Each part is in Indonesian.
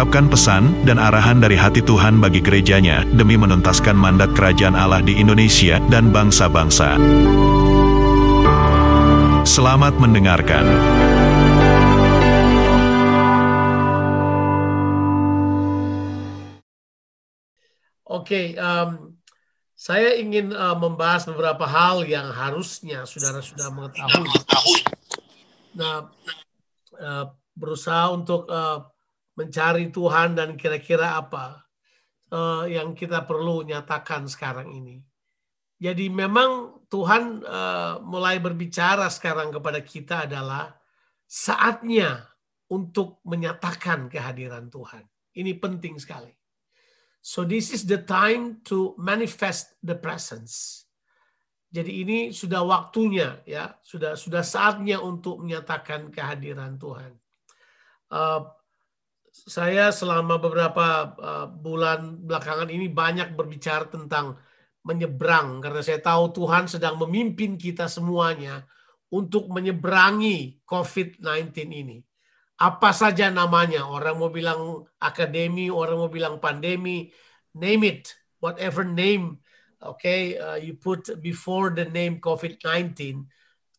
mengungkapkan pesan dan arahan dari hati Tuhan bagi gerejanya demi menuntaskan mandat kerajaan Allah di Indonesia dan bangsa-bangsa. Selamat mendengarkan. Oke, um, saya ingin uh, membahas beberapa hal yang harusnya saudara sudah mengetahui. Nah, uh, berusaha untuk uh, mencari Tuhan dan kira-kira apa uh, yang kita perlu nyatakan sekarang ini. Jadi memang Tuhan uh, mulai berbicara sekarang kepada kita adalah saatnya untuk menyatakan kehadiran Tuhan. Ini penting sekali. So this is the time to manifest the presence. Jadi ini sudah waktunya ya, sudah sudah saatnya untuk menyatakan kehadiran Tuhan. Uh, saya selama beberapa uh, bulan belakangan ini banyak berbicara tentang menyeberang karena saya tahu Tuhan sedang memimpin kita semuanya untuk menyeberangi COVID-19 ini apa saja namanya. Orang mau bilang akademi, orang mau bilang pandemi, name it, whatever name, okay, uh, you put before the name COVID-19.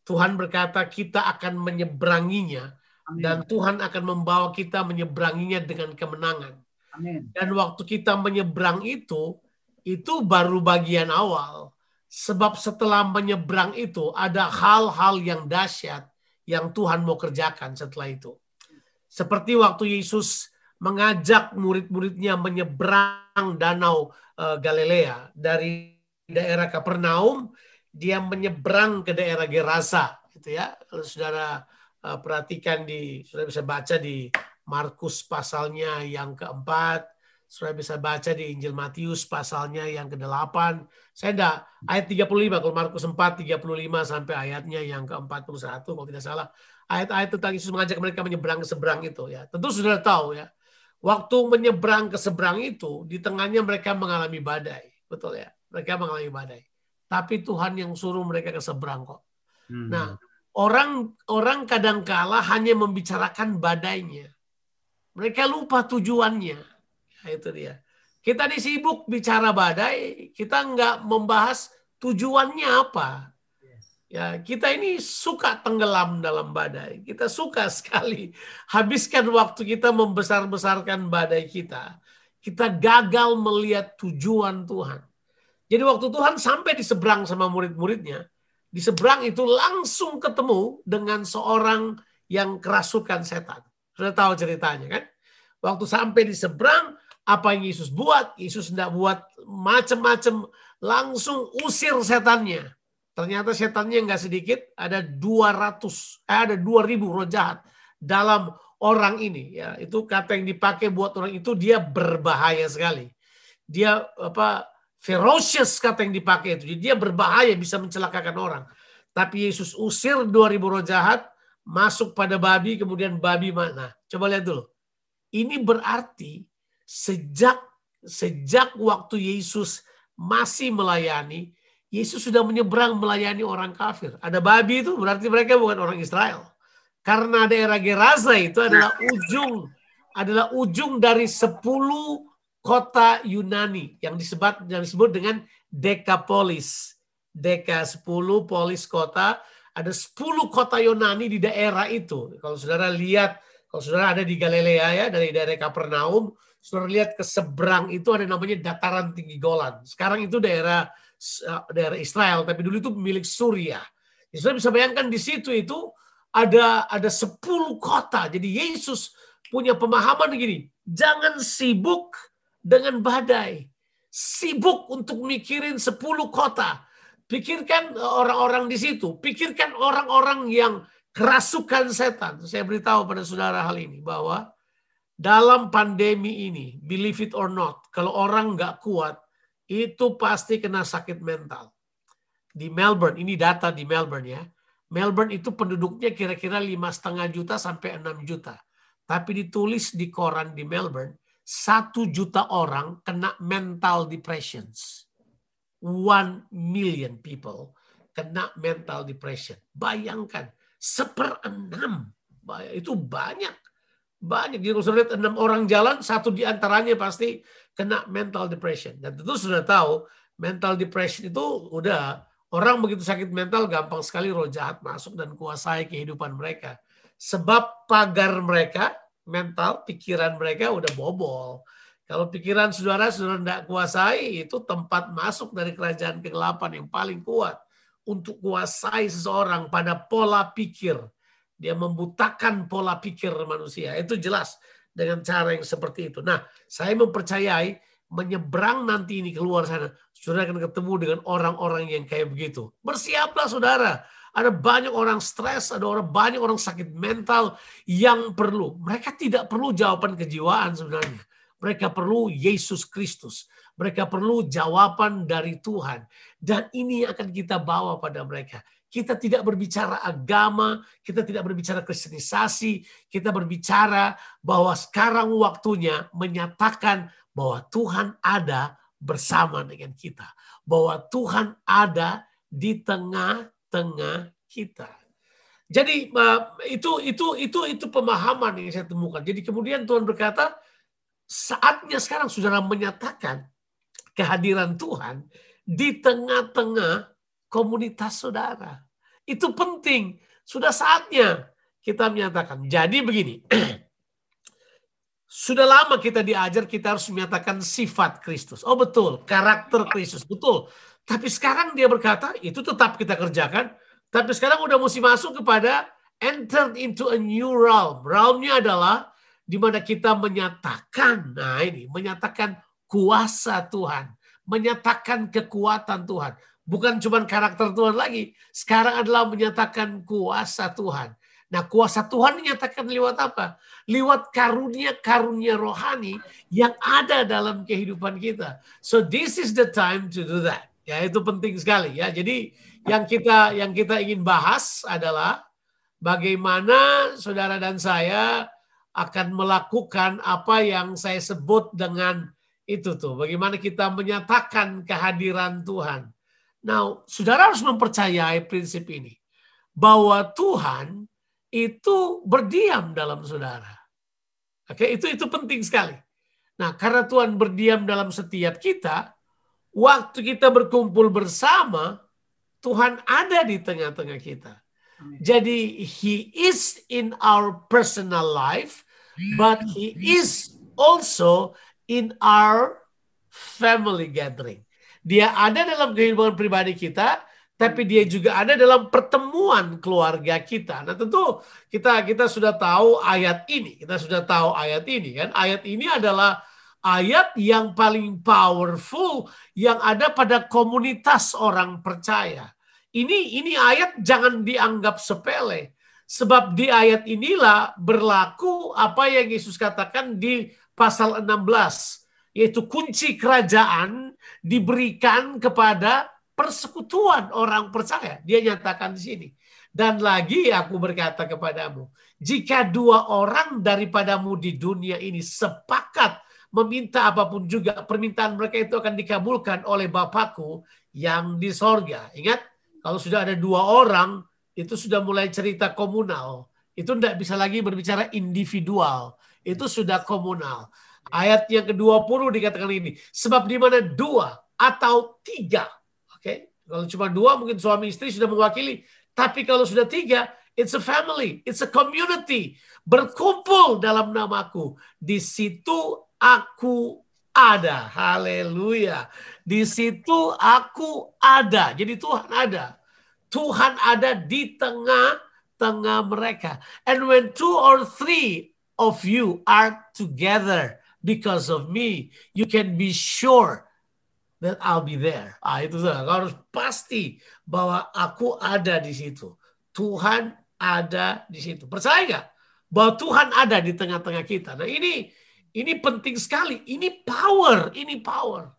Tuhan berkata kita akan menyeberanginya Amin. dan Tuhan akan membawa kita menyeberanginya dengan kemenangan. Amin. Dan waktu kita menyeberang itu, itu baru bagian awal. Sebab setelah menyeberang itu ada hal-hal yang dahsyat yang Tuhan mau kerjakan setelah itu. Seperti waktu Yesus mengajak murid-muridnya menyeberang danau uh, Galilea dari daerah Kapernaum, dia menyeberang ke daerah Gerasa, gitu ya. Kalau saudara perhatikan di, saudara bisa baca di Markus pasalnya yang keempat, saudara bisa baca di Injil Matius pasalnya yang ke-8. Saya enggak, ayat 35, kalau Markus 4, 35 sampai ayatnya yang ke-41, kalau tidak salah ayat-ayat tentang Yesus mengajak mereka menyeberang ke seberang itu ya. Tentu sudah tahu ya. Waktu menyeberang ke seberang itu di tengahnya mereka mengalami badai, betul ya. Mereka mengalami badai. Tapi Tuhan yang suruh mereka ke seberang kok. Hmm. Nah, orang orang kadangkala hanya membicarakan badainya. Mereka lupa tujuannya. Nah, itu dia. Kita disibuk bicara badai, kita nggak membahas tujuannya apa. Ya, kita ini suka tenggelam dalam badai. Kita suka sekali habiskan waktu kita membesar-besarkan badai kita. Kita gagal melihat tujuan Tuhan. Jadi waktu Tuhan sampai di seberang sama murid-muridnya, di seberang itu langsung ketemu dengan seorang yang kerasukan setan. Sudah tahu ceritanya kan? Waktu sampai di seberang, apa yang Yesus buat? Yesus tidak buat macam-macam, langsung usir setannya Ternyata setannya nggak sedikit, ada 200, eh, ada 2000 roh jahat dalam orang ini. Ya, itu kata yang dipakai buat orang itu dia berbahaya sekali. Dia apa ferocious kata yang dipakai itu. Jadi dia berbahaya bisa mencelakakan orang. Tapi Yesus usir 2000 roh jahat masuk pada babi kemudian babi mana? Coba lihat dulu. Ini berarti sejak sejak waktu Yesus masih melayani Yesus sudah menyeberang melayani orang kafir. Ada babi itu berarti mereka bukan orang Israel. Karena daerah Gerasa itu adalah ujung adalah ujung dari sepuluh kota Yunani yang disebut yang disebut dengan Dekapolis. Deka sepuluh polis kota, ada sepuluh kota Yunani di daerah itu. Kalau saudara lihat, kalau saudara ada di Galilea ya dari daerah Kapernaum, saudara lihat ke seberang itu ada namanya dataran tinggi Golan. Sekarang itu daerah Eh, daerah Israel, tapi dulu itu milik Suriah. Israel bisa bayangkan di situ itu ada ada 10 kota. Jadi Yesus punya pemahaman begini, jangan sibuk dengan badai. Sibuk untuk mikirin 10 kota. Pikirkan orang-orang di situ, pikirkan orang-orang yang kerasukan setan. Saya beritahu pada saudara hal ini bahwa dalam pandemi ini, believe it or not, kalau orang nggak kuat, itu pasti kena sakit mental. di Melbourne, ini data di Melbourne ya. Melbourne itu penduduknya kira-kira lima setengah juta sampai 6 juta. Tapi ditulis di koran di Melbourne, satu juta orang kena mental depressions. One million people kena mental depression. Bayangkan, seperenam. Itu banyak. Banyak. Jadi kalau lihat enam orang jalan, satu di antaranya pasti kena mental depression. Dan tentu sudah tahu, mental depression itu udah Orang begitu sakit mental gampang sekali roh jahat masuk dan kuasai kehidupan mereka. Sebab pagar mereka, mental, pikiran mereka udah bobol. Kalau pikiran saudara saudara tidak kuasai, itu tempat masuk dari kerajaan kegelapan yang paling kuat. Untuk kuasai seseorang pada pola pikir. Dia membutakan pola pikir manusia. Itu jelas dengan cara yang seperti itu. Nah, saya mempercayai menyeberang nanti ini keluar sana, saudara akan ketemu dengan orang-orang yang kayak begitu. Bersiaplah saudara. Ada banyak orang stres, ada orang banyak orang sakit mental yang perlu. Mereka tidak perlu jawaban kejiwaan sebenarnya. Mereka perlu Yesus Kristus. Mereka perlu jawaban dari Tuhan. Dan ini akan kita bawa pada mereka. Kita tidak berbicara agama, kita tidak berbicara kristenisasi, kita berbicara bahwa sekarang waktunya menyatakan bahwa Tuhan ada bersama dengan kita, bahwa Tuhan ada di tengah-tengah kita. Jadi itu itu itu itu pemahaman yang saya temukan. Jadi kemudian Tuhan berkata, saatnya sekarang saudara menyatakan kehadiran Tuhan di tengah-tengah komunitas saudara. Itu penting. Sudah saatnya kita menyatakan. Jadi begini, Sudah lama kita diajar kita harus menyatakan sifat Kristus. Oh betul, karakter Kristus. Betul. Tapi sekarang dia berkata, itu tetap kita kerjakan. Tapi sekarang udah mesti masuk kepada enter into a new realm. Realmnya adalah di mana kita menyatakan, nah ini, menyatakan kuasa Tuhan. Menyatakan kekuatan Tuhan. Bukan cuma karakter Tuhan lagi. Sekarang adalah menyatakan kuasa Tuhan. Nah kuasa Tuhan dinyatakan lewat apa? Lewat karunia-karunia rohani yang ada dalam kehidupan kita. So this is the time to do that. Ya itu penting sekali ya. Jadi yang kita yang kita ingin bahas adalah bagaimana saudara dan saya akan melakukan apa yang saya sebut dengan itu tuh. Bagaimana kita menyatakan kehadiran Tuhan. Nah, saudara harus mempercayai prinsip ini. Bahwa Tuhan itu berdiam dalam saudara. Oke, itu itu penting sekali. Nah, karena Tuhan berdiam dalam setiap kita, waktu kita berkumpul bersama, Tuhan ada di tengah-tengah kita. Jadi he is in our personal life, but he is also in our family gathering. Dia ada dalam kehidupan pribadi kita, tapi dia juga ada dalam pertemuan keluarga kita. Nah, tentu kita kita sudah tahu ayat ini. Kita sudah tahu ayat ini kan. Ayat ini adalah ayat yang paling powerful yang ada pada komunitas orang percaya. Ini ini ayat jangan dianggap sepele. Sebab di ayat inilah berlaku apa yang Yesus katakan di pasal 16 yaitu kunci kerajaan diberikan kepada persekutuan orang percaya. Dia nyatakan di sini. Dan lagi aku berkata kepadamu, jika dua orang daripadamu di dunia ini sepakat meminta apa pun juga, permintaan mereka itu akan dikabulkan oleh Bapakku yang di sorga. Ingat, kalau sudah ada dua orang, itu sudah mulai cerita komunal. Itu tidak bisa lagi berbicara individual. Itu sudah komunal. Ayat yang ke-20 dikatakan ini. Sebab di mana dua atau tiga kalau cuma dua mungkin suami istri sudah mewakili. Tapi kalau sudah tiga, it's a family, it's a community. Berkumpul dalam namaku. Di situ aku ada. Haleluya. Di situ aku ada. Jadi Tuhan ada. Tuhan ada di tengah-tengah mereka. And when two or three of you are together because of me, you can be sure then I'll be there. Ah, itu sudah. Kau harus pasti bahwa aku ada di situ. Tuhan ada di situ. Percaya nggak? Bahwa Tuhan ada di tengah-tengah kita. Nah ini ini penting sekali. Ini power. Ini power.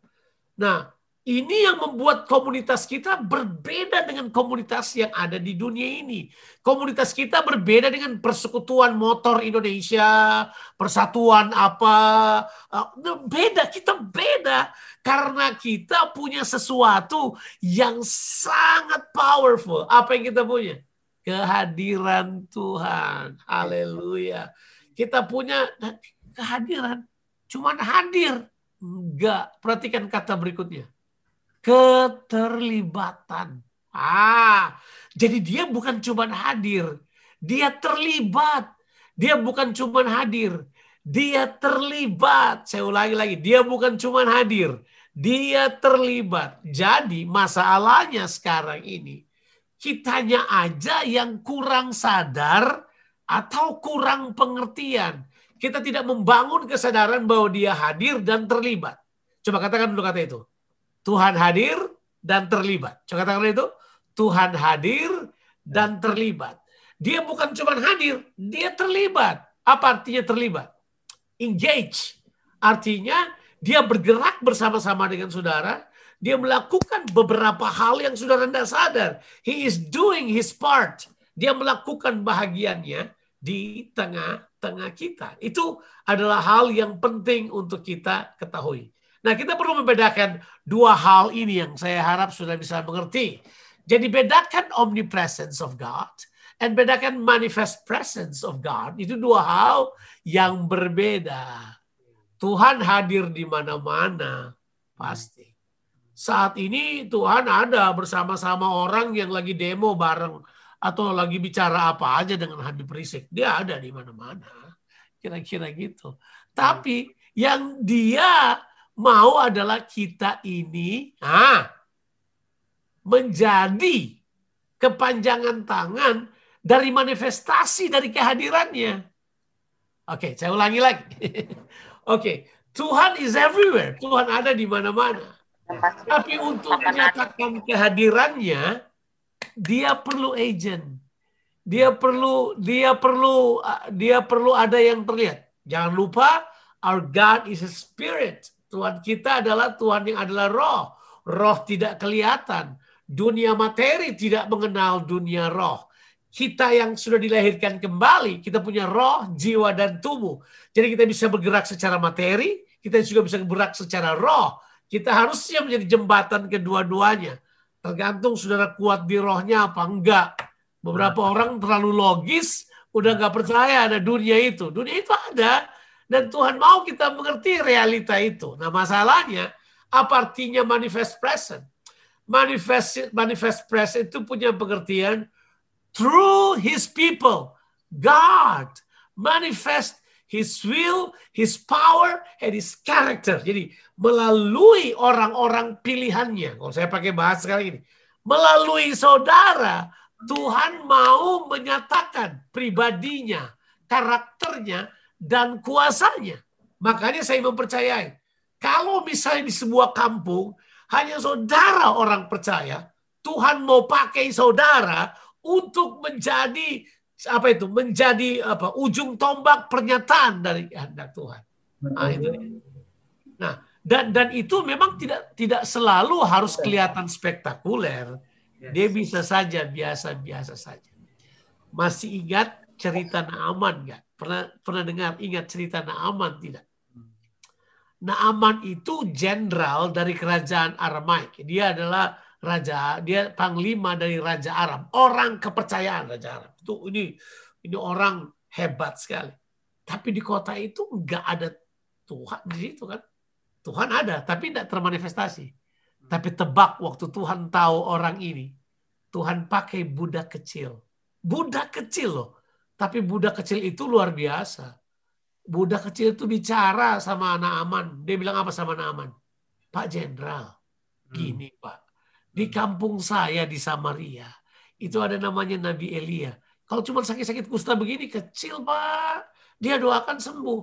Nah Ini yang membuat komunitas kita berbeda dengan komunitas yang ada di dunia ini. Komunitas kita berbeda dengan persekutuan motor Indonesia, persatuan apa. Uh, beda, kita beda. Karena kita punya sesuatu yang sangat powerful. Apa yang kita punya? Kehadiran Tuhan. Haleluya. Kita punya kehadiran. Cuman hadir. Enggak. Perhatikan kata berikutnya keterlibatan. Ah, jadi dia bukan cuma hadir, dia terlibat. Dia bukan cuma hadir, dia terlibat. Saya ulangi lagi, dia bukan cuma hadir, dia terlibat. Jadi masalahnya sekarang ini, kitanya aja yang kurang sadar atau kurang pengertian. Kita tidak membangun kesadaran bahwa dia hadir dan terlibat. Coba katakan dulu kata itu. Tuhan hadir dan terlibat. Coba katakan itu. Tuhan hadir dan terlibat. Dia bukan cuma hadir, dia terlibat. Apa artinya terlibat? Engage. Artinya dia bergerak bersama-sama dengan saudara. Dia melakukan beberapa hal yang saudara tidak sadar. He is doing his part. Dia melakukan bahagiannya di tengah-tengah kita. Itu adalah hal yang penting untuk kita ketahui. Nah, kita perlu membedakan dua hal ini yang saya harap sudah bisa mengerti. Jadi bedakan omnipresence of God and bedakan manifest presence of God. Itu dua hal yang berbeda. Tuhan hadir di mana-mana pasti. Saat ini Tuhan ada bersama-sama orang yang lagi demo bareng atau lagi bicara apa aja dengan Habib Rizik. Dia ada di mana-mana. Kira-kira gitu. Tapi yang dia mau adalah kita ini ah, menjadi kepanjangan tangan dari manifestasi dari kehadirannya. Oke, saya ulangi lagi. Oke, Tuhan is everywhere. Tuhan ada di mana-mana. Tapi untuk menyatakan kehadirannya, dia perlu agent. Dia perlu dia perlu dia perlu ada yang terlihat. Jangan lupa our God is a spirit. Tuhan kita adalah Tuhan yang adalah roh. Roh tidak kelihatan. Dunia materi tidak mengenal dunia roh. Kita yang sudah dilahirkan kembali, kita punya roh, jiwa, dan tubuh. Jadi kita bisa bergerak secara materi, kita juga bisa bergerak secara roh. Kita harusnya menjadi jembatan kedua-duanya. Tergantung saudara kuat di rohnya apa enggak. Beberapa orang terlalu logis, udah nggak percaya ada dunia itu. Dunia itu ada, dan Tuhan mau kita mengerti realita itu. Nah masalahnya, apa artinya manifest present? Manifest, manifest present itu punya pengertian through his people. God manifest his will, his power, and his character. Jadi melalui orang-orang pilihannya. Kalau saya pakai bahasa sekali ini. Melalui saudara, Tuhan mau menyatakan pribadinya, karakternya, dan kuasanya. Makanya saya mempercayai. Kalau misalnya di sebuah kampung hanya saudara orang percaya, Tuhan mau pakai saudara untuk menjadi apa itu? Menjadi apa? Ujung tombak pernyataan dari kehendak Tuhan. Nah, itu. Nah, dan dan itu memang tidak tidak selalu harus kelihatan spektakuler. Dia bisa saja biasa-biasa saja. Masih ingat cerita Naaman nggak? Pernah pernah dengar ingat cerita Naaman tidak? Naaman itu jenderal dari kerajaan Aramaik. Dia adalah raja, dia panglima dari raja Aram, orang kepercayaan raja Aram. Itu ini ini orang hebat sekali. Tapi di kota itu nggak ada Tuhan di situ kan. Tuhan ada, tapi tidak termanifestasi. Tapi tebak waktu Tuhan tahu orang ini, Tuhan pakai budak kecil. Budak kecil loh tapi budak kecil itu luar biasa. Budak kecil itu bicara sama anak aman. Dia bilang apa sama anak aman? Pak Jenderal, hmm. gini hmm. Pak. Di kampung saya di Samaria, itu ada namanya Nabi Elia. Kalau cuma sakit-sakit kusta begini, kecil Pak. Dia doakan sembuh.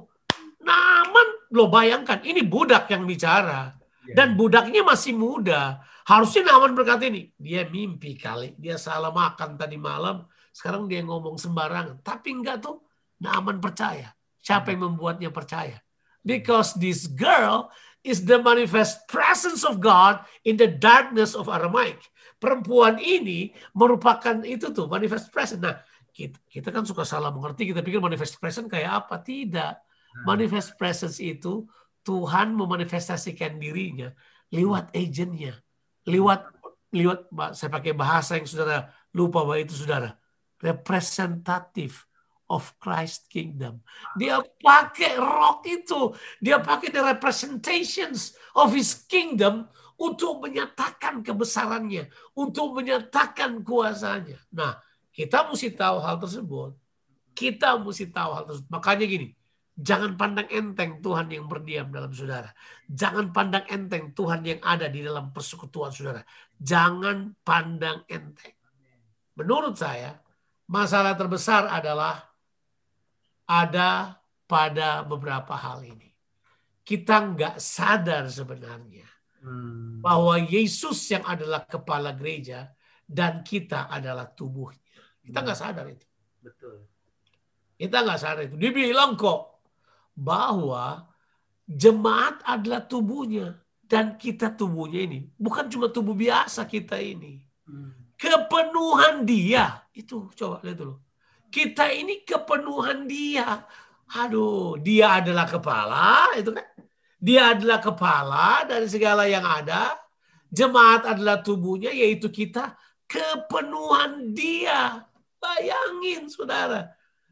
Naman, lo bayangkan, ini budak yang bicara. Iya. Dan budaknya masih muda. Harusnya Naman berkata ini, dia mimpi kali. Dia salah makan tadi malam sekarang dia ngomong sembarangan. Tapi enggak tuh. Naaman percaya. Siapa yang membuatnya percaya? Because this girl is the manifest presence of God in the darkness of Aramaic. Perempuan ini merupakan itu tuh manifest presence. Nah, kita, kita kan suka salah mengerti, kita pikir manifest presence kayak apa? Tidak. Hmm. Manifest presence itu Tuhan memanifestasikan dirinya lewat agentnya, lewat lewat saya pakai bahasa yang saudara lupa bahwa itu saudara representatif of Christ kingdom. Dia pakai rock itu, dia pakai the representations of his kingdom untuk menyatakan kebesarannya, untuk menyatakan kuasanya. Nah, kita mesti tahu hal tersebut. Kita mesti tahu hal tersebut. Makanya gini, jangan pandang enteng Tuhan yang berdiam dalam saudara. Jangan pandang enteng Tuhan yang ada di dalam persekutuan saudara. Jangan pandang enteng. Menurut saya, masalah terbesar adalah ada pada beberapa hal ini. Kita nggak sadar sebenarnya hmm. bahwa Yesus yang adalah kepala gereja dan kita adalah tubuhnya. Kita nggak sadar itu. Betul. Kita nggak sadar itu. Dibilang kok bahwa jemaat adalah tubuhnya dan kita tubuhnya ini bukan cuma tubuh biasa kita ini. Hmm. Kepenuhan dia itu coba lihat dulu kita ini kepenuhan dia. Aduh, dia adalah kepala, itu kan? Dia adalah kepala dari segala yang ada. Jemaat adalah tubuhnya, yaitu kita kepenuhan dia. Bayangin, saudara.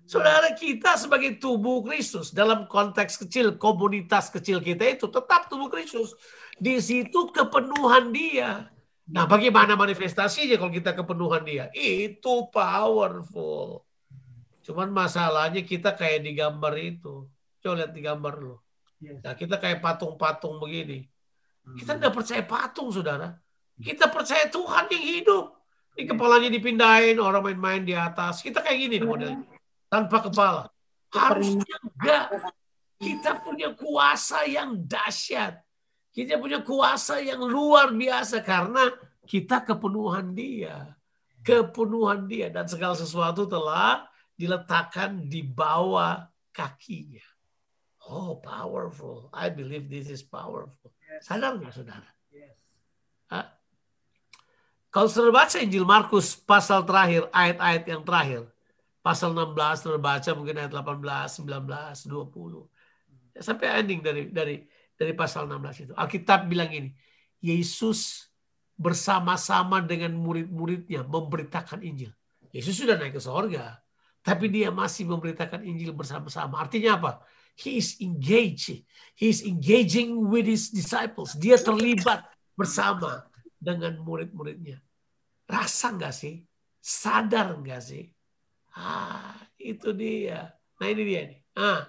Saudara kita sebagai tubuh Kristus dalam konteks kecil, komunitas kecil kita itu tetap tubuh Kristus. Di situ kepenuhan dia. Nah, bagaimana manifestasinya kalau kita kepenuhan dia? Itu powerful. Cuman masalahnya kita kayak di gambar itu. Coba lihat di gambar lo. Nah, kita kayak patung-patung begini. Kita tidak hmm. percaya patung, saudara. Kita percaya Tuhan yang hidup. Ini kepalanya dipindahin, orang main-main di atas. Kita kayak gini modelnya. Tanpa kepala. Harusnya enggak. Kita punya kuasa yang dahsyat. Kita punya kuasa yang luar biasa karena kita kepenuhan dia. Kepenuhan dia. Dan segala sesuatu telah diletakkan di bawah kakinya. Oh, powerful. I believe this is powerful. Sadar nggak saudara? Hah? Kalau saudara baca Injil Markus pasal terakhir, ayat-ayat yang terakhir, pasal 16 saudara baca mungkin ayat 18, 19, 20. Ya, sampai ending dari dari dari pasal 16 itu. Alkitab bilang ini, Yesus bersama-sama dengan murid-muridnya memberitakan Injil. Yesus sudah naik ke sorga. Tapi dia masih memberitakan Injil bersama-sama. Artinya apa? He is engaged. He is engaging with his disciples. Dia terlibat bersama dengan murid-muridnya. Rasa nggak sih? Sadar nggak sih? Ah, itu dia. Nah ini dia nih. Ah,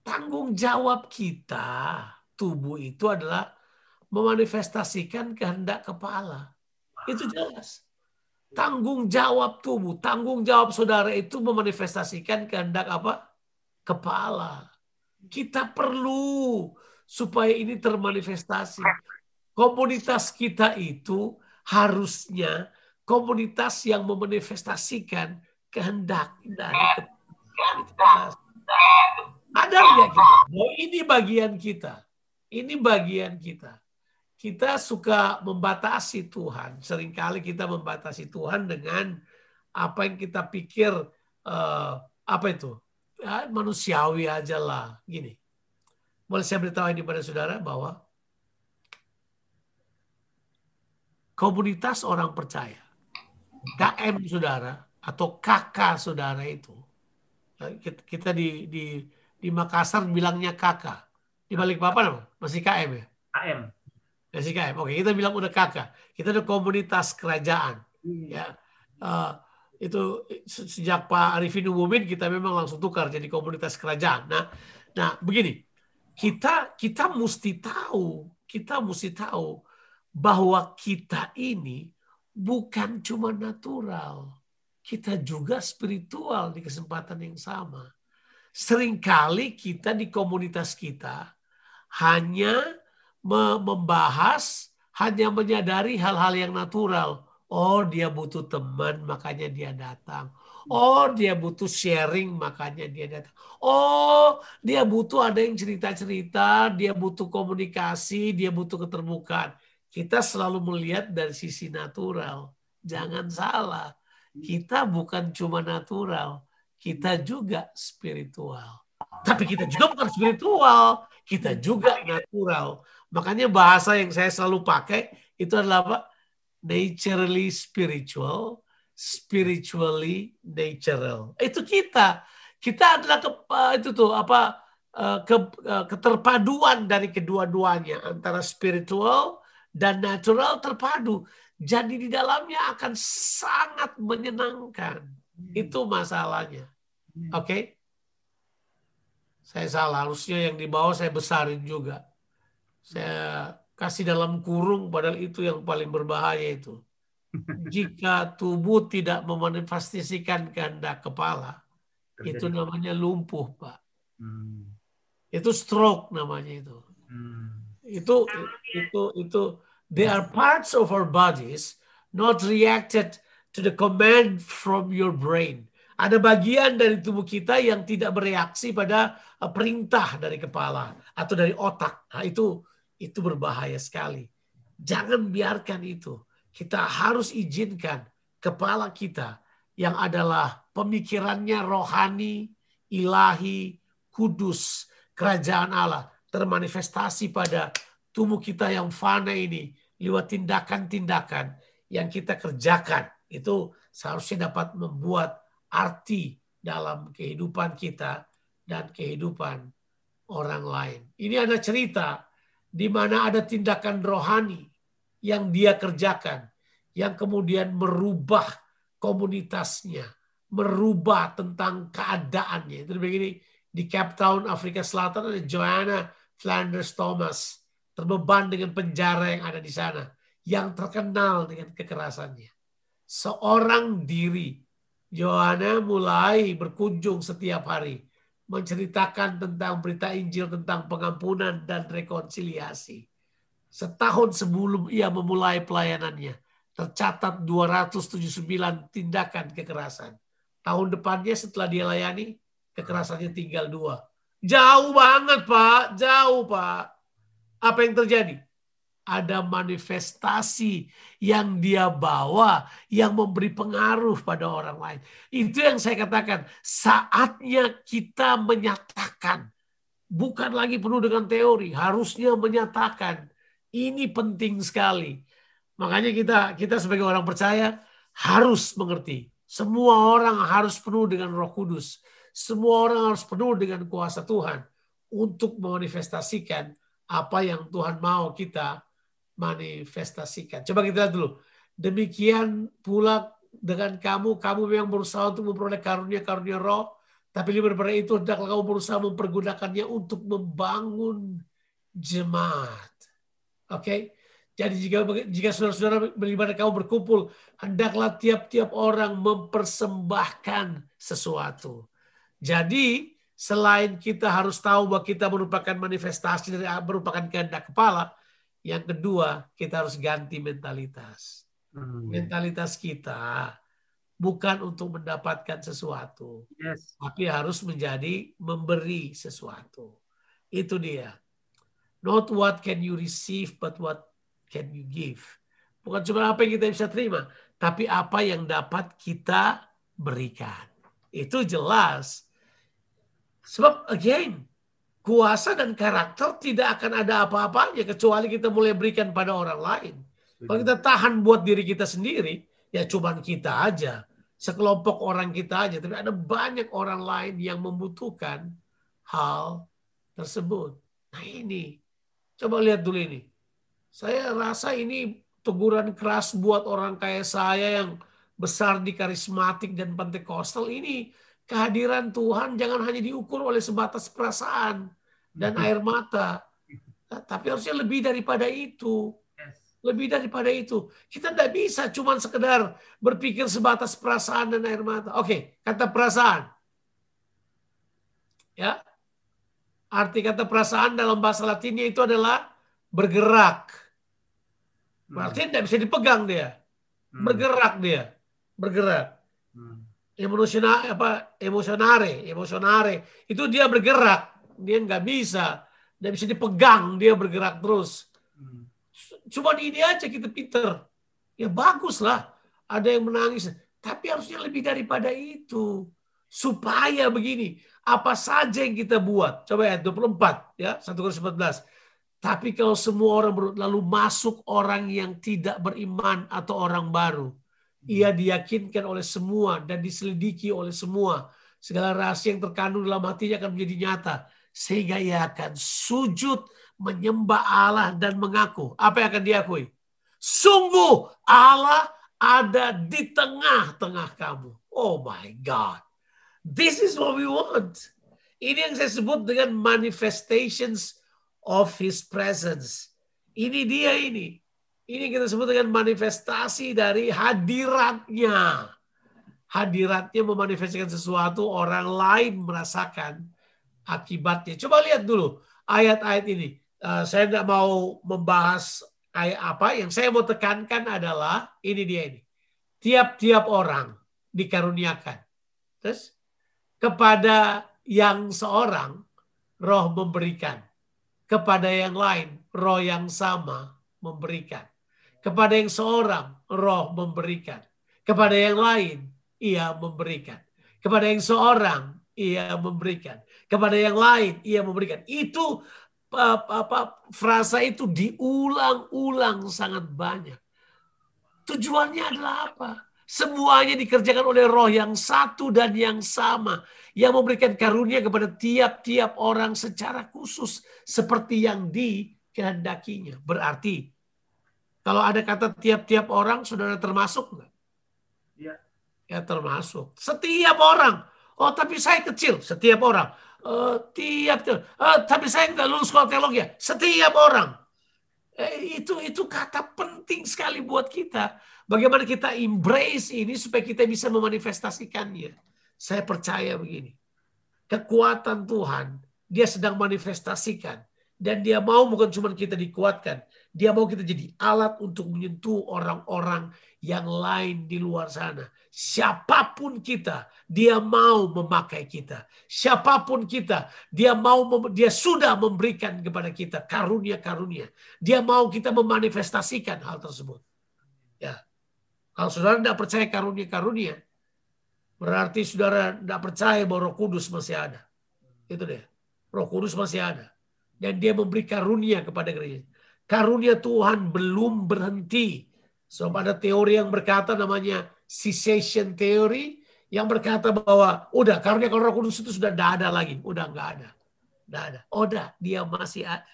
tanggung jawab kita tubuh itu adalah memanifestasikan kehendak kepala. Itu jelas. Tanggung jawab tubuh, tanggung jawab saudara itu memanifestasikan kehendak apa? Kepala. Kita perlu supaya ini termanifestasi. Komunitas kita itu harusnya komunitas yang memanifestasikan kehendak dari kepala. Ada ya kita? Oh, ini bagian kita. Ini bagian kita kita suka membatasi Tuhan. Seringkali kita membatasi Tuhan dengan apa yang kita pikir uh, apa itu ya, manusiawi aja lah. Gini, boleh saya beritahu ini pada saudara bahwa komunitas orang percaya, KM saudara atau kakak saudara itu, ya, kita di di di Makassar bilangnya kakak, di balik apa masih KM ya? KM SIKM. Oke, kita bilang udah kakak. Kita ada komunitas kerajaan. Hmm. Ya, uh, itu sejak Pak Arifin umumin kita memang langsung tukar jadi komunitas kerajaan. Nah, nah begini, kita kita mesti tahu, kita mesti tahu bahwa kita ini bukan cuma natural, kita juga spiritual di kesempatan yang sama. Seringkali kita di komunitas kita hanya membahas hanya menyadari hal-hal yang natural. Oh, dia butuh teman, makanya dia datang. Oh, dia butuh sharing, makanya dia datang. Oh, dia butuh ada yang cerita-cerita, dia butuh komunikasi, dia butuh keterbukaan. Kita selalu melihat dari sisi natural. Jangan salah. Kita bukan cuma natural, kita juga spiritual. Tapi kita juga bukan spiritual, kita juga natural. Makanya bahasa yang saya selalu pakai itu adalah apa? Naturally spiritual, spiritually natural. Itu kita. Kita adalah ke, itu tuh apa eh, ke, eh, keterpaduan dari kedua-duanya antara spiritual dan natural terpadu. Jadi di dalamnya akan sangat menyenangkan. Hmm. Itu masalahnya. Hmm. Oke? Okay? Saya salah, harusnya yang di bawah saya besarin juga. Saya kasih dalam kurung padahal itu yang paling berbahaya itu. Jika tubuh tidak memanifestasikan kehendak kepala, Terjadi. itu namanya lumpuh, Pak. Hmm. Itu stroke namanya itu. Hmm. Itu itu itu They are parts of our bodies not reacted to the command from your brain. Ada bagian dari tubuh kita yang tidak bereaksi pada uh, perintah dari kepala atau dari otak. Nah, itu itu berbahaya sekali. Jangan biarkan itu. Kita harus izinkan kepala kita yang adalah pemikirannya rohani, ilahi, kudus, kerajaan Allah termanifestasi pada tubuh kita yang fana ini lewat tindakan-tindakan yang kita kerjakan itu seharusnya dapat membuat arti dalam kehidupan kita dan kehidupan orang lain. Ini ada cerita di mana ada tindakan rohani yang dia kerjakan yang kemudian merubah komunitasnya, merubah tentang keadaannya. Itu begini di Cape Town, Afrika Selatan ada Joanna Flanders Thomas terbeban dengan penjara yang ada di sana, yang terkenal dengan kekerasannya. Seorang diri, Yohana mulai berkunjung setiap hari, menceritakan tentang berita Injil tentang pengampunan dan rekonsiliasi. Setahun sebelum ia memulai pelayanannya, tercatat 279 tindakan kekerasan. Tahun depannya setelah dia layani, kekerasannya tinggal dua. Jauh banget Pak, jauh Pak apa yang terjadi? Ada manifestasi yang dia bawa yang memberi pengaruh pada orang lain. Itu yang saya katakan, saatnya kita menyatakan, bukan lagi penuh dengan teori, harusnya menyatakan. Ini penting sekali. Makanya kita kita sebagai orang percaya harus mengerti. Semua orang harus penuh dengan Roh Kudus. Semua orang harus penuh dengan kuasa Tuhan untuk memanifestasikan apa yang Tuhan mau kita manifestasikan. Coba kita lihat dulu. Demikian pula dengan kamu, kamu memang berusaha untuk memperoleh karunia-karunia roh, tapi lebih daripada itu, hendaklah kamu berusaha mempergunakannya untuk membangun jemaat. Oke? Okay? Jadi jika jika saudara-saudara beribadah kamu berkumpul, hendaklah tiap-tiap orang mempersembahkan sesuatu. Jadi selain kita harus tahu bahwa kita merupakan manifestasi dari merupakan kehendak kepala, yang kedua kita harus ganti mentalitas. Hmm. Mentalitas kita bukan untuk mendapatkan sesuatu, yes. tapi harus menjadi memberi sesuatu. Itu dia. Not what can you receive, but what can you give. Bukan cuma apa yang kita bisa terima, tapi apa yang dapat kita berikan. Itu jelas Sebab again, kuasa dan karakter tidak akan ada apa-apanya kecuali kita mulai berikan pada orang lain. Kalau kita tahan buat diri kita sendiri, ya cuman kita aja. Sekelompok orang kita aja. Tapi ada banyak orang lain yang membutuhkan hal tersebut. Nah ini, coba lihat dulu ini. Saya rasa ini teguran keras buat orang kayak saya yang besar di karismatik dan pentekostal ini kehadiran Tuhan jangan hanya diukur oleh sebatas perasaan dan mm-hmm. air mata, nah, tapi harusnya lebih daripada itu. Lebih daripada itu. Kita tidak bisa cuma sekedar berpikir sebatas perasaan dan air mata. Oke, kata perasaan. Ya. Arti kata perasaan dalam bahasa Latinnya itu adalah bergerak. Berarti tidak bisa dipegang dia. Mm. Bergerak dia. Bergerak. Emosional apa emosionare, emosionare. Itu dia bergerak, dia nggak bisa, nggak bisa dipegang, dia bergerak terus. Cuma ini aja kita pinter. Ya bagus lah, ada yang menangis, tapi harusnya lebih daripada itu. Supaya begini, apa saja yang kita buat. Coba ayat 24 ya, 1 Korintus 14 tapi kalau semua orang lalu masuk orang yang tidak beriman atau orang baru, ia diyakinkan oleh semua dan diselidiki oleh semua. Segala rahasia yang terkandung dalam hatinya akan menjadi nyata. Sehingga ia akan sujud menyembah Allah dan mengaku. Apa yang akan diakui? Sungguh Allah ada di tengah-tengah kamu. Oh my God. This is what we want. Ini yang saya sebut dengan manifestations of his presence. Ini dia ini. Ini kita sebut dengan manifestasi dari hadiratnya. Hadiratnya memanifestasikan sesuatu, orang lain merasakan akibatnya. Coba lihat dulu ayat-ayat ini. Uh, saya tidak mau membahas ayat apa. Yang saya mau tekankan adalah ini dia ini. Tiap-tiap orang dikaruniakan. Terus kepada yang seorang roh memberikan kepada yang lain, roh yang sama memberikan. Kepada yang seorang, roh memberikan. Kepada yang lain, ia memberikan. Kepada yang seorang, ia memberikan. Kepada yang lain, ia memberikan. Itu apa, apa frasa itu diulang-ulang sangat banyak. Tujuannya adalah apa? Semuanya dikerjakan oleh roh yang satu dan yang sama yang memberikan karunia kepada tiap-tiap orang secara khusus seperti yang dikehendakinya. Berarti kalau ada kata tiap-tiap orang, saudara termasuk nggak? Ya. Ya termasuk. Setiap orang. Oh tapi saya kecil. Setiap orang. Uh, tiap. Uh, tapi saya nggak lulus sekolah teologi. Ya. Setiap orang. Eh, itu itu kata penting sekali buat kita. Bagaimana kita embrace ini supaya kita bisa memanifestasikannya. Saya percaya begini. Kekuatan Tuhan, dia sedang manifestasikan. Dan dia mau bukan cuma kita dikuatkan. Dia mau kita jadi alat untuk menyentuh orang-orang yang lain di luar sana. Siapa pun kita, dia mau memakai kita. Siapa pun kita, dia mau dia sudah memberikan kepada kita karunia-karunia. Dia mau kita memanifestasikan hal tersebut. Ya. Kalau saudara tidak percaya karunia-karunia, Berarti saudara tidak percaya bahwa roh kudus masih ada. Itu deh. Roh kudus masih ada. Dan dia memberi karunia kepada gereja. Karunia Tuhan belum berhenti. So ada teori yang berkata namanya cessation theory. Yang berkata bahwa udah karunia kalau roh kudus itu sudah tidak ada lagi. Udah nggak ada. Tidak ada. Oh, udah dia masih ada.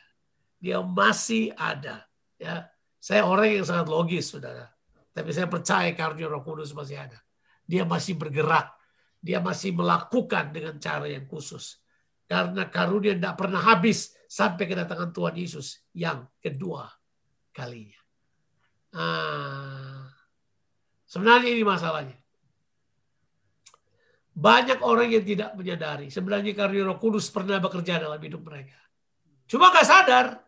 Dia masih ada. Ya, Saya orang yang sangat logis, saudara. Tapi saya percaya karunia roh kudus masih ada dia masih bergerak. Dia masih melakukan dengan cara yang khusus. Karena karunia tidak pernah habis sampai kedatangan Tuhan Yesus yang kedua kalinya. Ah, sebenarnya ini masalahnya. Banyak orang yang tidak menyadari sebenarnya karunia Roh Kudus pernah bekerja dalam hidup mereka. Cuma nggak sadar.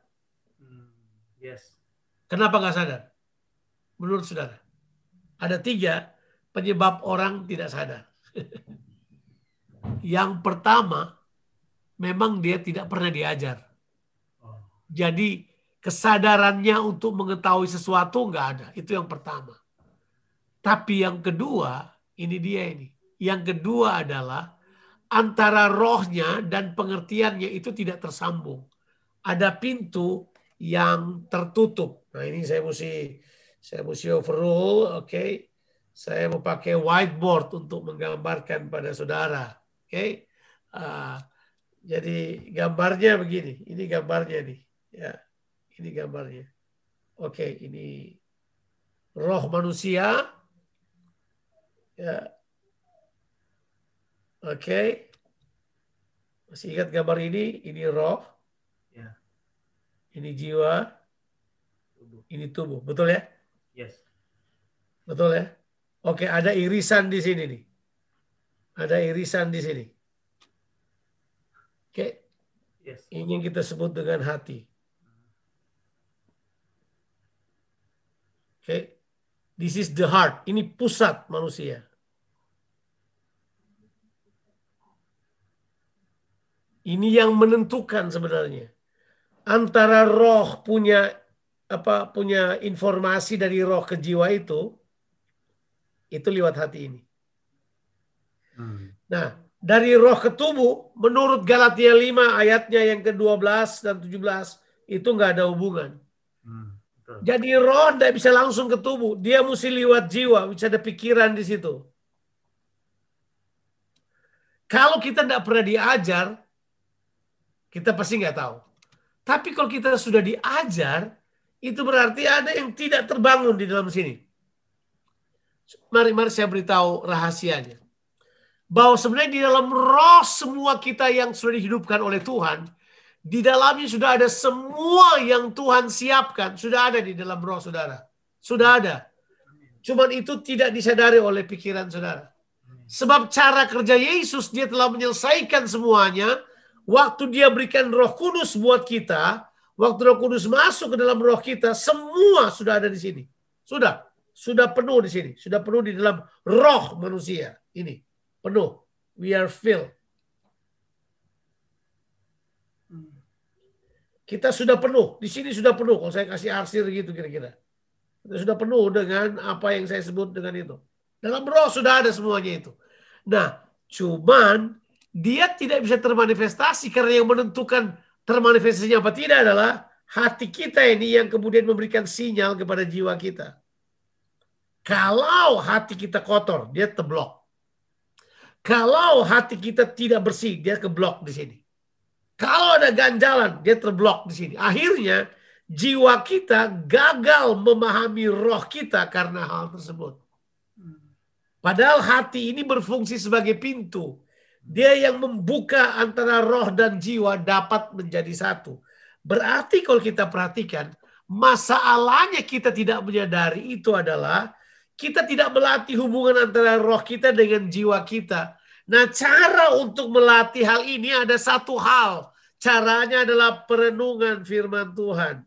Hmm, yes. Kenapa nggak sadar? Menurut saudara, ada tiga penyebab orang tidak sadar. Yang pertama, memang dia tidak pernah diajar. Jadi kesadarannya untuk mengetahui sesuatu nggak ada. Itu yang pertama. Tapi yang kedua, ini dia ini. Yang kedua adalah antara rohnya dan pengertiannya itu tidak tersambung. Ada pintu yang tertutup. Nah ini saya mesti saya mesti overrule, oke. Okay saya mau pakai whiteboard untuk menggambarkan pada saudara. Oke. Okay? Uh, jadi gambarnya begini. Ini gambarnya nih. Ya. Ini gambarnya. Oke, ini roh manusia. Ya. Oke. Masih ingat gambar ini? Ini roh. Ya. Ini jiwa. Ini tubuh. Betul ya? Yes. Betul ya? Oke, ada irisan di sini nih. Ada irisan di sini. Oke. Yes. Ini yang kita sebut dengan hati. Okay. This is the heart. Ini pusat manusia. Ini yang menentukan sebenarnya antara roh punya apa punya informasi dari roh ke jiwa itu itu lewat hati ini. Hmm. Nah, dari roh ke tubuh menurut Galatia 5 ayatnya yang ke-12 dan 17 itu nggak ada hubungan. Jadi roh tidak bisa langsung ke tubuh, dia mesti lewat jiwa, bisa ada pikiran di situ. Kalau kita tidak pernah diajar, kita pasti nggak tahu. Tapi kalau kita sudah diajar, itu berarti ada yang tidak terbangun di dalam sini. Mari, mari saya beritahu rahasianya. Bahwa sebenarnya di dalam roh semua kita yang sudah dihidupkan oleh Tuhan, di dalamnya sudah ada semua yang Tuhan siapkan, sudah ada di dalam roh saudara. Sudah ada. Cuman itu tidak disadari oleh pikiran saudara. Sebab cara kerja Yesus, dia telah menyelesaikan semuanya, waktu dia berikan roh kudus buat kita, waktu roh kudus masuk ke dalam roh kita, semua sudah ada di sini. Sudah. Sudah penuh di sini. Sudah penuh di dalam roh manusia. Ini. Penuh. We are filled. Kita sudah penuh. Di sini sudah penuh. Kalau saya kasih arsir gitu kira-kira. Kita sudah penuh dengan apa yang saya sebut dengan itu. Dalam roh sudah ada semuanya itu. Nah, cuman dia tidak bisa termanifestasi karena yang menentukan termanifestasinya apa tidak adalah hati kita ini yang kemudian memberikan sinyal kepada jiwa kita. Kalau hati kita kotor, dia terblok. Kalau hati kita tidak bersih, dia keblok di sini. Kalau ada ganjalan, dia terblok di sini. Akhirnya jiwa kita gagal memahami roh kita karena hal tersebut. Padahal hati ini berfungsi sebagai pintu. Dia yang membuka antara roh dan jiwa dapat menjadi satu. Berarti kalau kita perhatikan, masalahnya kita tidak menyadari itu adalah kita tidak melatih hubungan antara roh kita dengan jiwa kita. Nah cara untuk melatih hal ini ada satu hal. Caranya adalah perenungan firman Tuhan.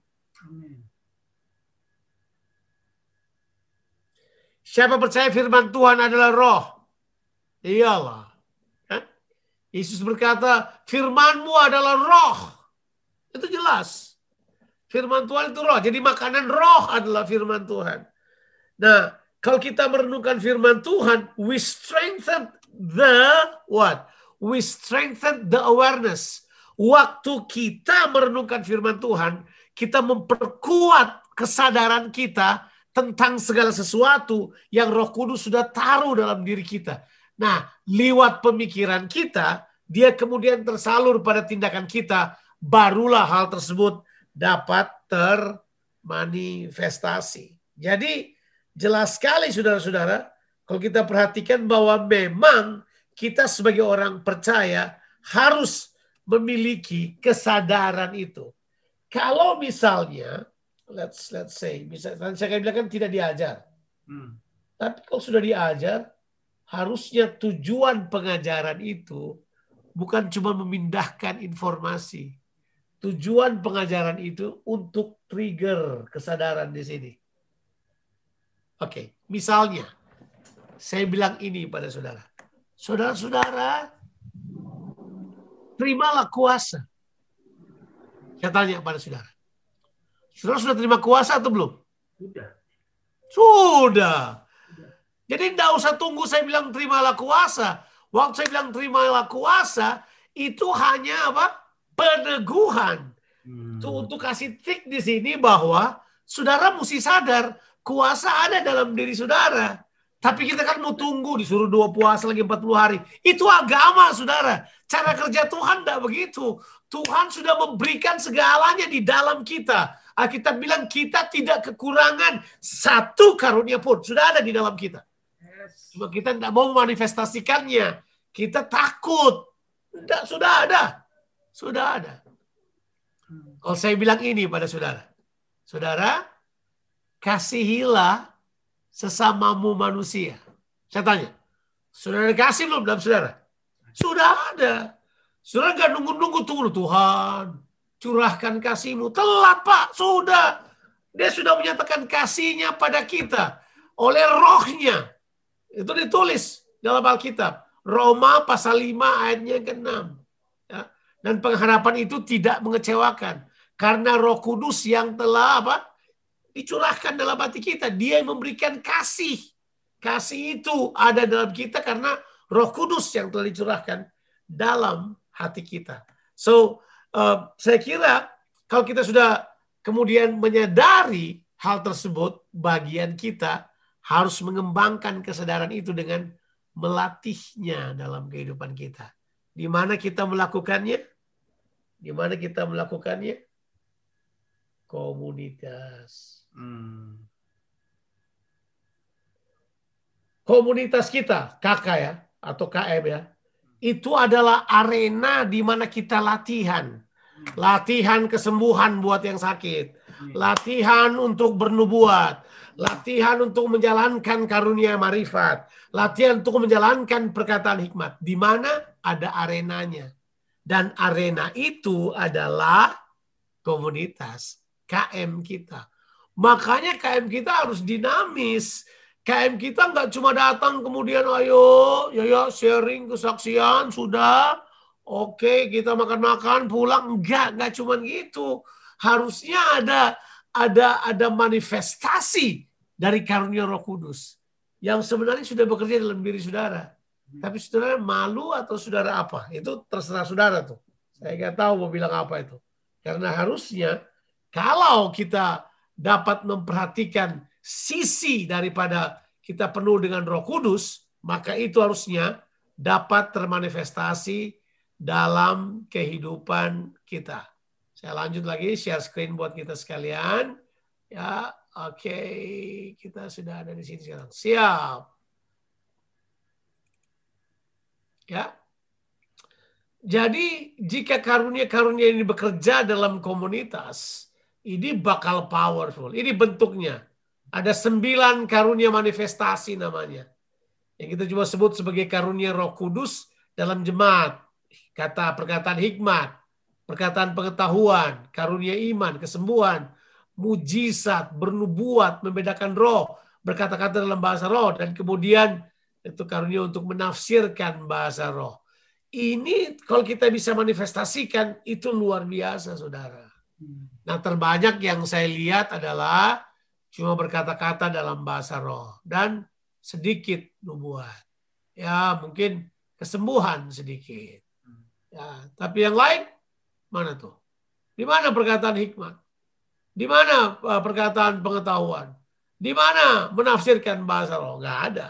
Siapa percaya firman Tuhan adalah roh? Iyalah. Yesus berkata, firmanmu adalah roh. Itu jelas. Firman Tuhan itu roh. Jadi makanan roh adalah firman Tuhan. Nah, kalau kita merenungkan firman Tuhan, we strengthen the what? We strengthen the awareness. Waktu kita merenungkan firman Tuhan, kita memperkuat kesadaran kita tentang segala sesuatu yang Roh Kudus sudah taruh dalam diri kita. Nah, lewat pemikiran kita, dia kemudian tersalur pada tindakan kita, barulah hal tersebut dapat termanifestasi. Jadi, jelas sekali saudara-saudara, kalau kita perhatikan bahwa memang kita sebagai orang percaya harus memiliki kesadaran itu. Kalau misalnya, let's let's say, misalnya saya bilang kan tidak diajar. Hmm. Tapi kalau sudah diajar, harusnya tujuan pengajaran itu bukan cuma memindahkan informasi. Tujuan pengajaran itu untuk trigger kesadaran di sini. Oke, misalnya saya bilang ini pada saudara. Saudara-saudara, terimalah kuasa. Saya tanya pada saudara. Saudara sudah terima kuasa atau belum? Sudah. Sudah. Jadi tidak usah tunggu saya bilang terimalah kuasa. Waktu saya bilang terimalah kuasa, itu hanya apa? Peneguhan. Hmm. Untuk kasih trik di sini bahwa saudara mesti sadar kuasa ada dalam diri saudara. Tapi kita kan mau tunggu disuruh dua puasa lagi 40 hari. Itu agama saudara. Cara kerja Tuhan tidak begitu. Tuhan sudah memberikan segalanya di dalam kita. Kita bilang kita tidak kekurangan satu karunia pun. Sudah ada di dalam kita. Cuma kita tidak mau manifestasikannya. Kita takut. Tidak, sudah ada. Sudah ada. Kalau saya bilang ini pada saudara. Saudara, kasihilah sesamamu manusia. Saya tanya. Saudara kasih belum dalam saudara? Sudah ada. Saudara nggak nunggu-nunggu tunggu Tuhan. Curahkan kasihmu. Telat Pak. Sudah. Dia sudah menyatakan kasihnya pada kita. Oleh rohnya. Itu ditulis dalam Alkitab. Roma pasal 5 ayatnya ke-6. Ya. Dan pengharapan itu tidak mengecewakan. Karena roh kudus yang telah apa? Dicurahkan dalam hati kita. Dia yang memberikan kasih. Kasih itu ada dalam kita karena roh kudus yang telah dicurahkan dalam hati kita. So, uh, saya kira kalau kita sudah kemudian menyadari hal tersebut, bagian kita harus mengembangkan kesadaran itu dengan melatihnya dalam kehidupan kita. Di mana kita melakukannya? Di mana kita melakukannya? Komunitas. Hmm. Komunitas kita, kakak ya, atau KM ya, itu adalah arena di mana kita latihan. Latihan kesembuhan buat yang sakit. Latihan untuk bernubuat. Latihan untuk menjalankan karunia marifat. Latihan untuk menjalankan perkataan hikmat. Di mana ada arenanya. Dan arena itu adalah komunitas KM kita. Makanya KM kita harus dinamis. KM kita nggak cuma datang kemudian ayo, ya ya sharing kesaksian sudah. Oke, kita makan-makan pulang. Enggak, enggak cuma gitu. Harusnya ada ada ada manifestasi dari karunia Roh Kudus yang sebenarnya sudah bekerja dalam diri saudara. Tapi saudara malu atau saudara apa? Itu terserah saudara tuh. Saya nggak tahu mau bilang apa itu. Karena harusnya kalau kita dapat memperhatikan sisi daripada kita penuh dengan roh kudus, maka itu harusnya dapat termanifestasi dalam kehidupan kita. Saya lanjut lagi share screen buat kita sekalian. Ya, oke, okay. kita sudah ada di sini sekarang. Siap. Ya. Jadi jika karunia-karunia ini bekerja dalam komunitas, ini bakal powerful. Ini bentuknya. Ada sembilan karunia manifestasi namanya. Yang kita coba sebut sebagai karunia roh kudus dalam jemaat. Kata perkataan hikmat, perkataan pengetahuan, karunia iman, kesembuhan, mujizat, bernubuat, membedakan roh, berkata-kata dalam bahasa roh, dan kemudian itu karunia untuk menafsirkan bahasa roh. Ini kalau kita bisa manifestasikan itu luar biasa saudara. Nah terbanyak yang saya lihat adalah cuma berkata-kata dalam bahasa roh dan sedikit nubuat. Ya mungkin kesembuhan sedikit. Ya, tapi yang lain mana tuh? Di mana perkataan hikmat? Di mana uh, perkataan pengetahuan? Di mana menafsirkan bahasa roh? Gak ada.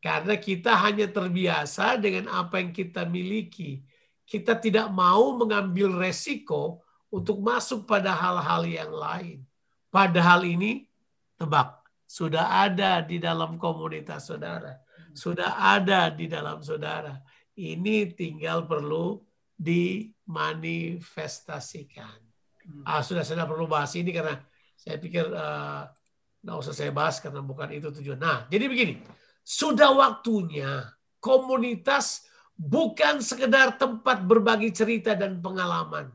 Karena kita hanya terbiasa dengan apa yang kita miliki. Kita tidak mau mengambil resiko untuk masuk pada hal-hal yang lain. Padahal ini, tebak, sudah ada di dalam komunitas saudara. Sudah ada di dalam saudara. Ini tinggal perlu dimanifestasikan. Ah, sudah saya perlu bahas ini karena saya pikir uh, nggak usah saya bahas karena bukan itu tujuan. Nah, jadi begini sudah waktunya komunitas bukan sekedar tempat berbagi cerita dan pengalaman,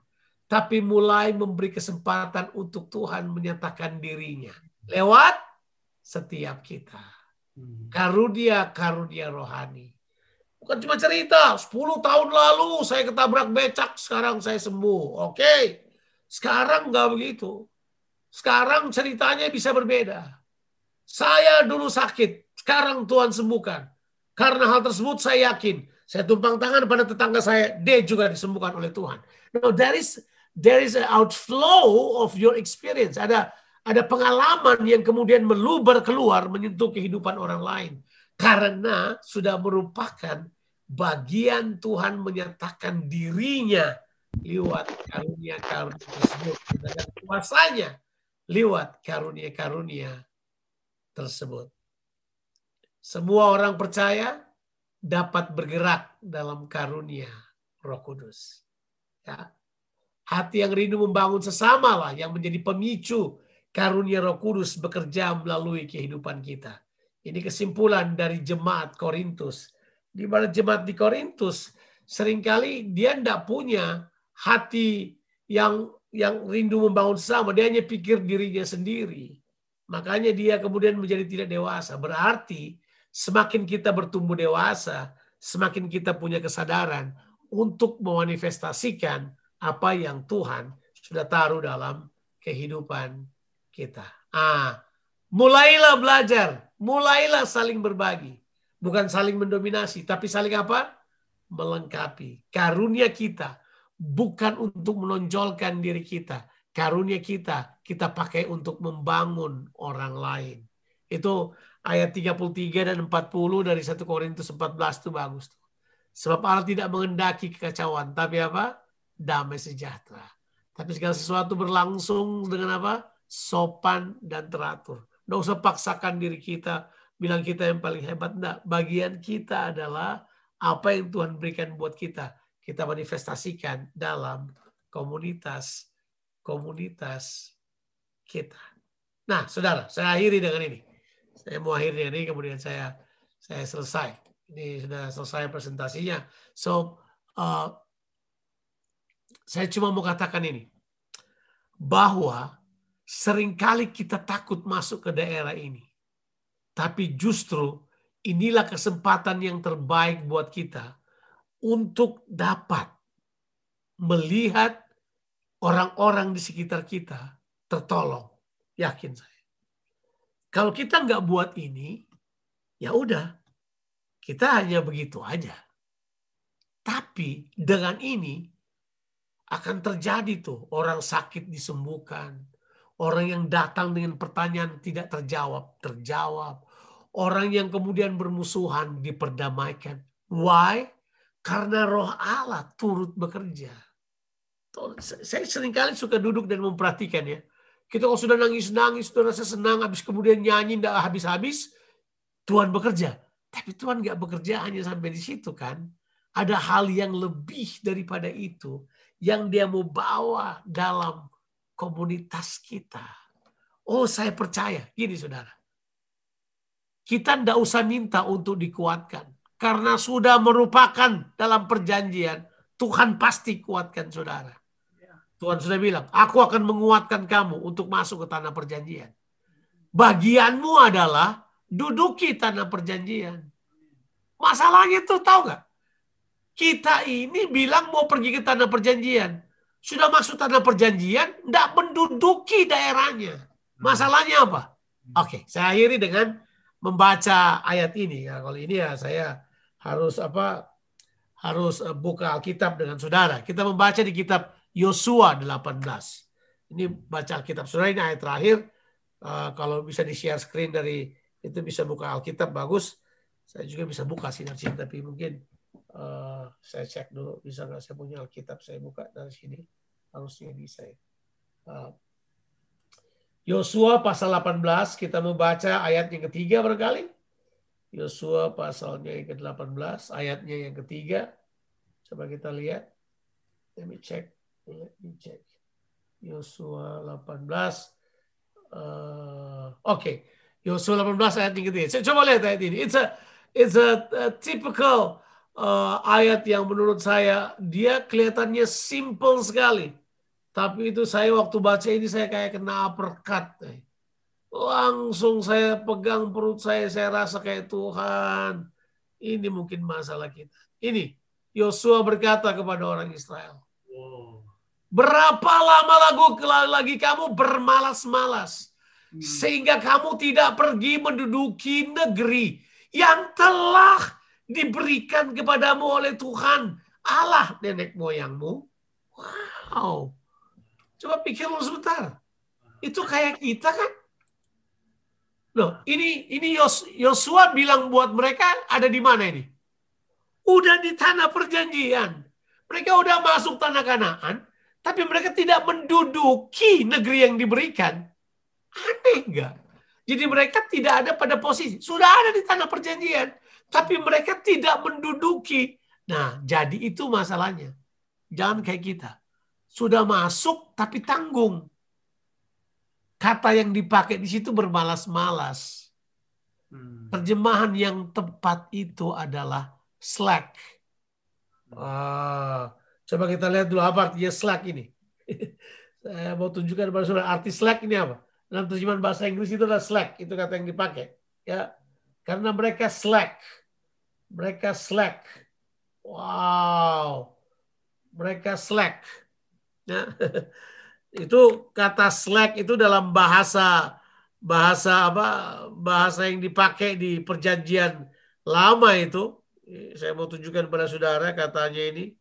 tapi mulai memberi kesempatan untuk Tuhan menyatakan dirinya lewat setiap kita. Hmm. Karunia-karunia rohani. Bukan cuma cerita, 10 tahun lalu saya ketabrak becak, sekarang saya sembuh. Oke, sekarang nggak begitu. Sekarang ceritanya bisa berbeda. Saya dulu sakit, sekarang Tuhan sembuhkan. Karena hal tersebut saya yakin. Saya tumpang tangan pada tetangga saya, dia juga disembuhkan oleh Tuhan. Now there is there is an outflow of your experience. Ada ada pengalaman yang kemudian meluber keluar menyentuh kehidupan orang lain. Karena sudah merupakan bagian Tuhan menyatakan dirinya lewat karunia-karunia tersebut. Dan kuasanya lewat karunia-karunia tersebut. Semua orang percaya dapat bergerak dalam karunia Roh Kudus. Ya. Hati yang rindu membangun sesama lah yang menjadi pemicu karunia Roh Kudus bekerja melalui kehidupan kita. Ini kesimpulan dari jemaat Korintus. Di mana jemaat di Korintus sering kali dia tidak punya hati yang yang rindu membangun sesama. Dia hanya pikir dirinya sendiri. Makanya dia kemudian menjadi tidak dewasa. Berarti Semakin kita bertumbuh dewasa, semakin kita punya kesadaran, untuk memanifestasikan apa yang Tuhan sudah taruh dalam kehidupan kita. Ah, mulailah belajar, mulailah saling berbagi, bukan saling mendominasi, tapi saling apa? Melengkapi. Karunia kita bukan untuk menonjolkan diri kita, karunia kita kita pakai untuk membangun orang lain. Itu ayat 33 dan 40 dari 1 Korintus 14 itu bagus. Sebab Allah tidak mengendaki kekacauan, tapi apa? Damai sejahtera. Tapi segala sesuatu berlangsung dengan apa? Sopan dan teratur. Tidak usah paksakan diri kita, bilang kita yang paling hebat. Tidak, bagian kita adalah apa yang Tuhan berikan buat kita. Kita manifestasikan dalam komunitas komunitas kita. Nah, saudara, saya akhiri dengan ini. Saya mau akhiri ini, kemudian saya saya selesai. Ini sudah selesai presentasinya. So, uh, saya cuma mau katakan ini. Bahwa sering kali kita takut masuk ke daerah ini. Tapi justru inilah kesempatan yang terbaik buat kita untuk dapat melihat orang-orang di sekitar kita tertolong. Yakin saya. Kalau kita nggak buat ini, ya udah, kita hanya begitu aja. Tapi dengan ini akan terjadi tuh orang sakit disembuhkan, orang yang datang dengan pertanyaan tidak terjawab terjawab, orang yang kemudian bermusuhan diperdamaikan. Why? Karena Roh Allah turut bekerja. Saya sering kali suka duduk dan memperhatikan ya. Kita kalau sudah nangis-nangis, sudah rasa senang, habis kemudian nyanyi tidak habis-habis, Tuhan bekerja. Tapi Tuhan nggak bekerja hanya sampai di situ kan. Ada hal yang lebih daripada itu yang dia mau bawa dalam komunitas kita. Oh saya percaya. Gini saudara. Kita tidak usah minta untuk dikuatkan. Karena sudah merupakan dalam perjanjian. Tuhan pasti kuatkan saudara. Tuhan sudah bilang, aku akan menguatkan kamu untuk masuk ke tanah perjanjian. Bagianmu adalah duduki tanah perjanjian. Masalahnya tuh tahu nggak? Kita ini bilang mau pergi ke tanah perjanjian. Sudah masuk tanah perjanjian, tidak menduduki daerahnya. Masalahnya apa? Oke, saya akhiri dengan membaca ayat ini. Ya, kalau ini ya saya harus apa? Harus eh, buka Alkitab dengan saudara. Kita membaca di kitab Yosua 18. Ini baca Alkitab. Saudara ini ayat terakhir. Uh, kalau bisa di share screen dari itu bisa buka Alkitab bagus. Saya juga bisa buka sih dari sini, tapi mungkin uh, saya cek dulu bisa nggak saya punya Alkitab saya buka dari sini. Harusnya bisa ya. Uh, Yosua pasal 18 kita membaca ayat yang ketiga barangkali. Yosua pasalnya yang ke-18 ayatnya yang ketiga. Coba kita lihat. Let me check. Let me check. Yosua 18. Uh, Oke, okay. Yosua 18 ayat yang ketiga. Coba lihat ayat ini. It's a it's a, a typical uh, ayat yang menurut saya dia kelihatannya simple sekali. Tapi itu saya waktu baca ini saya kayak kena uppercut. Langsung saya pegang perut saya, saya rasa kayak Tuhan. Ini mungkin masalah kita. Ini, Yosua berkata kepada orang Israel. Berapa lama lagu lagi kamu bermalas-malas hmm. sehingga kamu tidak pergi menduduki negeri yang telah diberikan kepadamu oleh Tuhan Allah nenek moyangmu. Wow. Coba pikir lu sebentar. Itu kayak kita kan? Loh, ini ini Yosua bilang buat mereka ada di mana ini? Udah di tanah perjanjian. Mereka udah masuk tanah Kanaan tapi mereka tidak menduduki negeri yang diberikan. Aneh enggak? Jadi mereka tidak ada pada posisi. Sudah ada di tanah perjanjian. Tapi mereka tidak menduduki. Nah, jadi itu masalahnya. Jangan kayak kita. Sudah masuk tapi tanggung. Kata yang dipakai di situ bermalas-malas. Hmm. Terjemahan yang tepat itu adalah slack. Ah, Coba kita lihat dulu apa artinya slack ini. Saya mau tunjukkan kepada saudara arti slack ini apa. Dalam terjemahan bahasa Inggris itu adalah slack, itu kata yang dipakai. Ya, karena mereka slack, mereka slack. Wow, mereka slack. Ya. itu kata slack itu dalam bahasa bahasa apa bahasa yang dipakai di perjanjian lama itu saya mau tunjukkan pada saudara katanya ini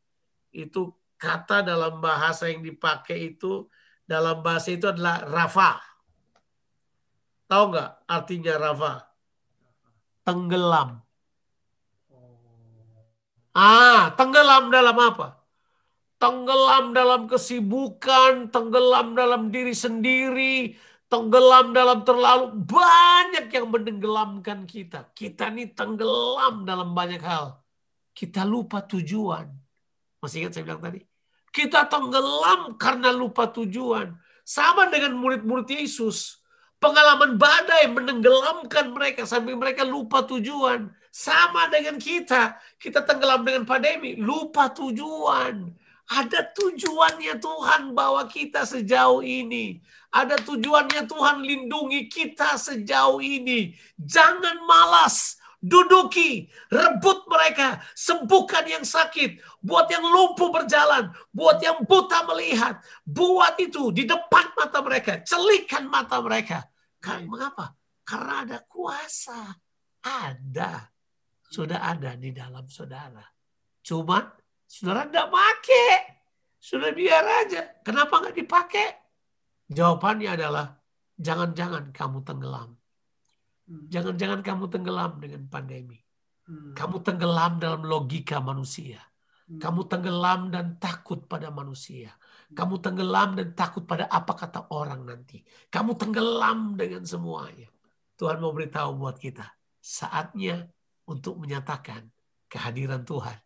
itu kata dalam bahasa yang dipakai itu dalam bahasa itu adalah rafa tahu nggak artinya rafa tenggelam ah tenggelam dalam apa tenggelam dalam kesibukan, tenggelam dalam diri sendiri, tenggelam dalam terlalu banyak yang menenggelamkan kita. Kita ini tenggelam dalam banyak hal. Kita lupa tujuan. Masih ingat saya bilang tadi? Kita tenggelam karena lupa tujuan. Sama dengan murid-murid Yesus. Pengalaman badai menenggelamkan mereka sampai mereka lupa tujuan. Sama dengan kita. Kita tenggelam dengan pandemi. Lupa tujuan ada tujuannya Tuhan bawa kita sejauh ini. Ada tujuannya Tuhan lindungi kita sejauh ini. Jangan malas. Duduki, rebut mereka, sembuhkan yang sakit, buat yang lumpuh berjalan, buat yang buta melihat, buat itu di depan mata mereka, celikan mata mereka. Karena mengapa? Karena ada kuasa. Ada. Sudah ada di dalam saudara. Cuma Saudara tidak pakai. Sudah biar aja. Kenapa nggak dipakai? Jawabannya adalah jangan-jangan kamu tenggelam. Hmm. Jangan-jangan kamu tenggelam dengan pandemi. Hmm. Kamu tenggelam dalam logika manusia. Hmm. Kamu tenggelam dan takut pada manusia. Kamu tenggelam dan takut pada apa kata orang nanti. Kamu tenggelam dengan semuanya. Tuhan mau beritahu buat kita. Saatnya untuk menyatakan kehadiran Tuhan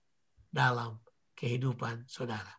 dalam kehidupan saudara.